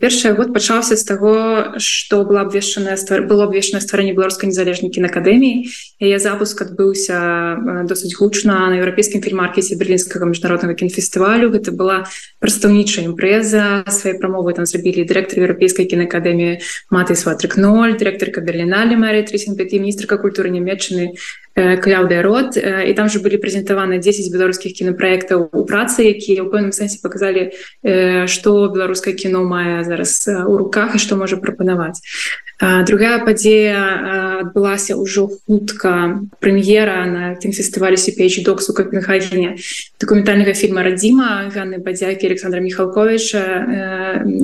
Першы год пачаўся з таго што была абвешчаная было абвешчана стварэнне беларускай незалежнай кінакадэміі яе запуск адбыўся досыць гучна на еўрапейскім фільмаркеце берлінскага міжнароднага кінфестывалю гэта была прадстаўнічая імпрэза свае прамовы там зрабілі дырэктар еўрапейскай кінакадэміі маты сватрык 0 дырэктарка берленалі Марыя трысенпяти міністрка культуры нямметчыны кляўдыя рот і там же былі прэзентаваны 10 беларускіх кінапраектаў у працы якія ў пэўным сэнсе показалі што беларускае кіно мае зараз у руках і што можа прапанаваць другая падзея адбылася ўжо хутка. Прэм'ера на тым фестывалі сіпеч докс у капенхагене дакументальнага фільма радзіма Ганны бадзякі Александра михалковича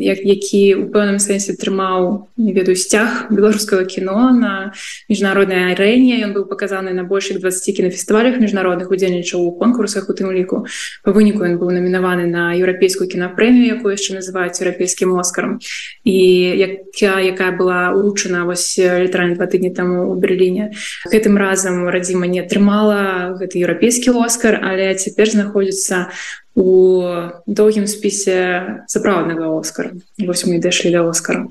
які у пэўным сэнсе трымаў не ведаю сцяг беларускага кіно на міжнароднай арэне. Ён быў паказаны на большых 20 кінафестывалях міжнародных удзельнічаў у конкурсах у тым ліку. По выніку ён быў намінаваны на еўрапейскую кінаprэмію якую яшчэ называюць еўрапейскім оскаром і якая якая была у уручана вось літаральна два тыдні таму у Берліне гэтым разам радзіма не атрымала гэты еўрапейскі оскар але цяпер знаходзіцца у доўгім спісе сапраўднага оскара. Вось мы дайшлі да оскара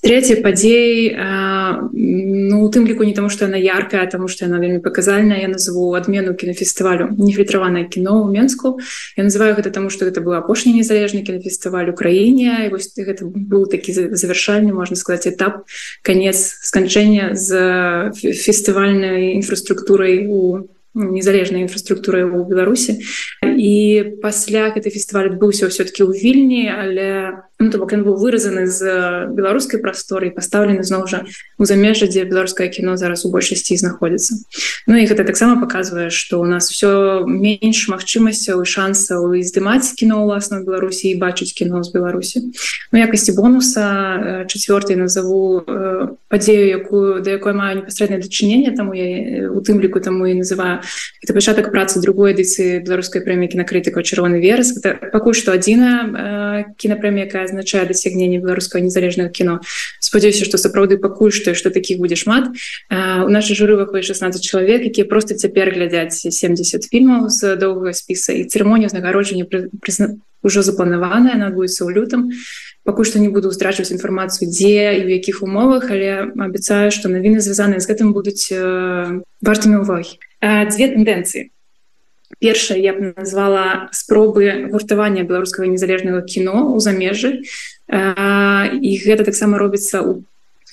третий падзей ну у тым ліку не таму что яна яркая тому что яна вельмі паказальная я назову адмену кінафестывалю нефільтраванае кіно ў менску я называю гэта тому что гэта был апошні незалежны кінафестываль Украіне вось гэта быў такі завяршальны можна сказать этап конец сканчэння з фестывальнай інфраструктурай у незалежнай інфраструктуры ў беларусі і пасля гэты фестываль адбыўся все-таки ў вільні але ну, то бок ён быў выразаны з беларускай прасторы пастаўлены зноў жа у замежжа дзе беларускае кіно зараз у большасці знаходзіцца. Ну і гэта таксама показвае што у нас все менш магчымасцяў і шансаў і здымаць кіно ўласна Беларусі і бачыць кіно з Беларусі. Ну якасці бонуса чавёртай назову падзею якую да якой маю непасрэднае дачыненне таму я у тым ліку таму і называю это пачатак працы другой эдыцыі беларускай прэміі кінакрытыка чырвоны верас пакуль што адзіная кінапрэмія якая азначае дасягненне беларускага незалежнага кіно спадзяюся што сапраўды пакуль што што такіх будзе шмат у нашай журы выходит 16 чалавек якія просто цяпер глядзяць 70 фільмаў з доўгага спіса і цырымонію знагароджання прызна ўжо запланаваная она адбудзецца ў лютым пакуль што не буду страчваць інфармацыю дзе і ў якіх умовах але абяцаю што навіны звязаныя з гэтым будуць э, вартымі ўвагі дзве тэндэнцыі першая я б назвала спробы гуртавання беларускага незалежнага кіно у замежжы. І гэта таксама робіцца у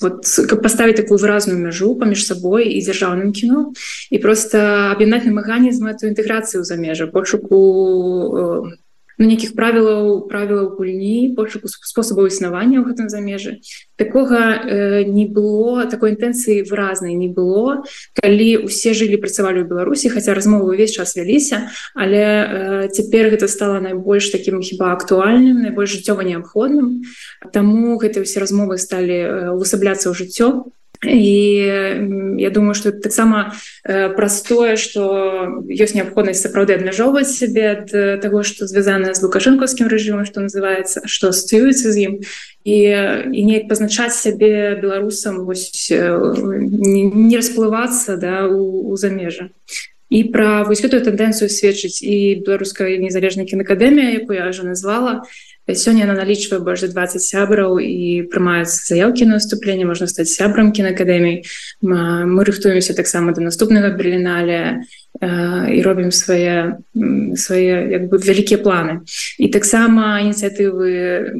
вот каб поставить такую выразную мяжу паміж сабой і дзяржаўным кіно. І просто аб'яднаць механізм эту інтэграцыю ў замежжа пошуку ну, нейкіх правілаў правілаў гульні пошуку спосабаў існавання ў гэтым замежы такога э, не было такой інтэнцыі выразнай не было. Калі усе жылі працавалі ў беларусі хаця размовы ўвесь час вяліся але э, цяпер гэта стала найбольш таким хіба актуальным найбольш жыццёва неабходным. Таму гэты ўсе размовы сталі увасабляцца ў жыццё і я думаю что таксама э, простое что ёсць неабходнасць сапраўды абмяжоўваць сябе ад того что звязаная з лукашэнкаўскім рэжымом что называется что асцыюецца з ім і і неяк пазначаць сябе беларусам вось не, не расплывацца да у, у замежа. І пра вось гэтую тэндэнцыю сведчыць і беларуская незалежная кінакадэмія якую я уже назвала і сёння она налічвае больш за 20 сябраў і прымаюцца заявкі на наступленне можна стаць сябрам кінакадэмій мы рыхтуемся таксама да наступнага брылінале і робім свае свае як бы вялікія планы. І таксама ініцыятывы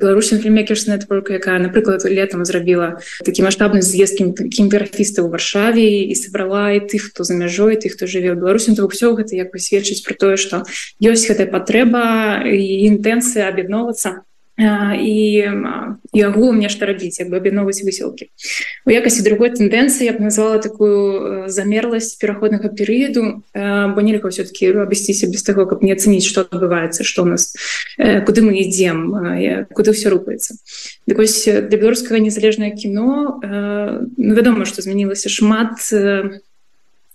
беларусін фільмекерс network якая напрыклад летом зрабіла такі маштабны з'ездкім такім графістаў у варшаве і сабрала і тых хто за мяжой тых хто жыве ў беларусі то ўсё гэта як бы сведчыць про тое што ёсць гэтая патрэба і інтэнцыя аб'ядноўвацца і і агулам нешта рабіць як бы аб'ядноваць высілкі у якасці другой тэндэнцыі я б назвала такую замерласць пераходнага перыяду бо нельга все-таки абысціся без таго каб не ацаніць што адбываецца што у нас куды мы ідзем куды все рухаецца Дык вось для беларускага незалежнае кіно ну, вядома што змянілася шмат на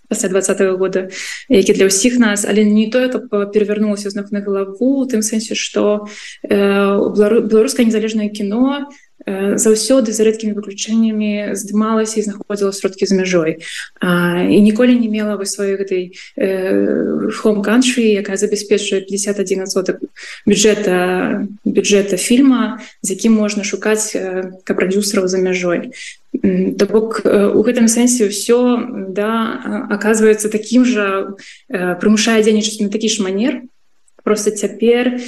пасля двадцатого года які для ўсіх нас але не тое каб перавярнулася знак на галаву у тым сэнсе что э, беларускае незалежнае кіно заўсёды за рэдкімі выключэннямі здымалася і знаходзіла сродкі за мяжой. І ніколі не мела вы сваёй гэтай home country якая забяспечвае 51 соток бюджета бюджета фільма з якім можна шукаць ка прадюсераў за мяжой. То бок у гэтым сэнсе ўсё да оказывается таким жа прымушае дзейнічаць на такі ж манер. Просто цяпер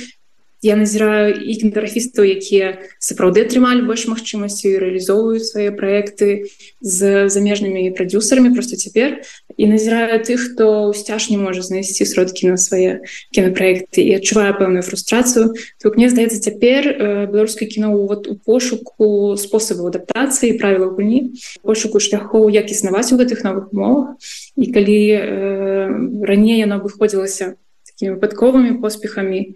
я назіраю і кінеграфістаў якія сапраўды атрымалі больш магчымасцю і рэалізоўваюць свае праекты з замежнымі прадюсерамі просто цяпер. І назіраю тых хто сцяж не можа знайсці сродкі на свае кінапраекты. І адчуваю пэўную фрустрацыю. То мне здаецца цяпер беларускае кіно вот у пошуку спосабу адаптацыі правіла гульні пошуку шляхоў як існаваць у гэтых новых умовах. І калі э, раней яно выходзілася такими выпадковымі поспехамі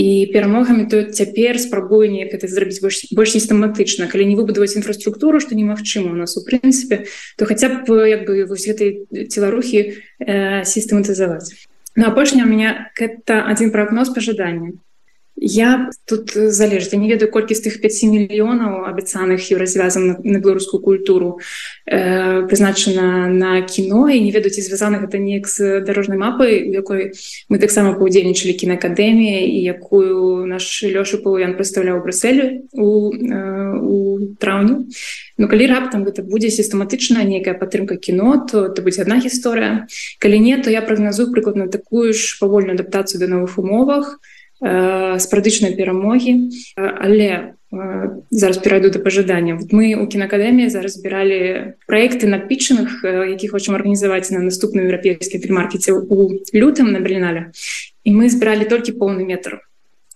і перамогамі то цяпер спрабую неяк это зрабіць больш, больш сістэматычна. Калі не выбудаваць інфраструктуру што немагчыма у нас у прынцыпе то хаця б як бы вось гэтай целарухі э, сістэматызаваць. На апошняе у меня это один прагноз пажадання Я тут залежыць не ведаю колькі з тых 5 мільёнаў абяцаных і развязан на, на беларускую культуру э, прызначана на кіно. І не ведаюць звязаных гэта неяк з дарожнай мапай у якой мы таксама паўдзельнічалі кінаакадэмія і якую наш лёша паўян прадстаўляў брусселю у, э, у траўню Ну калі раптам гэта будзе сістэматычна нейкая падтрымка кіно то это будзе одна гісторыя. Калі не то я прагназую прыкладна такую ж павольную адаптацыю да новых умовах. то спрадычнай перамогі але зараз перайду да пажадання. Мы у кінакадэміі зараз збіралі проекты напічаных які хочам арганізаваць на наступным еўрапейскім фільмаркеце у лютым на брінале і мы збіралі толькі поўны метр.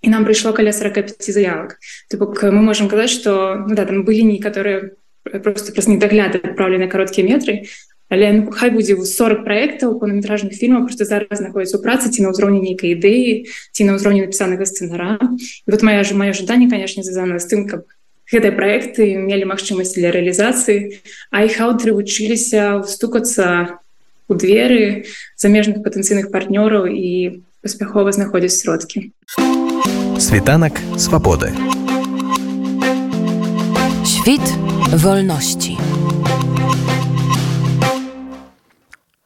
І нам прыйшло каля 45 заявак. То бок мы можемм казаць что ну, да, там былі некаторыя просто праз недагляд адпраўлены кароткія метры але ну, хай будзе 40 проектаў паўнаметражных фільмаў просто зараз знаходіцца ў працы ці на ўзроўні нейкай ідэі ці на ўзроўні напісанага сцэнара. Вот моя ж маё жаданне конечно звязана з тым каб гэтыя проекты мелі магчымасць для рэалізацыі а іх аўтары вучыліся встукацца у дзверы замежных патэнцыйных партнёраў і паспяхова знаходзіць сродкі. Світанак свабоды. Świt wolności.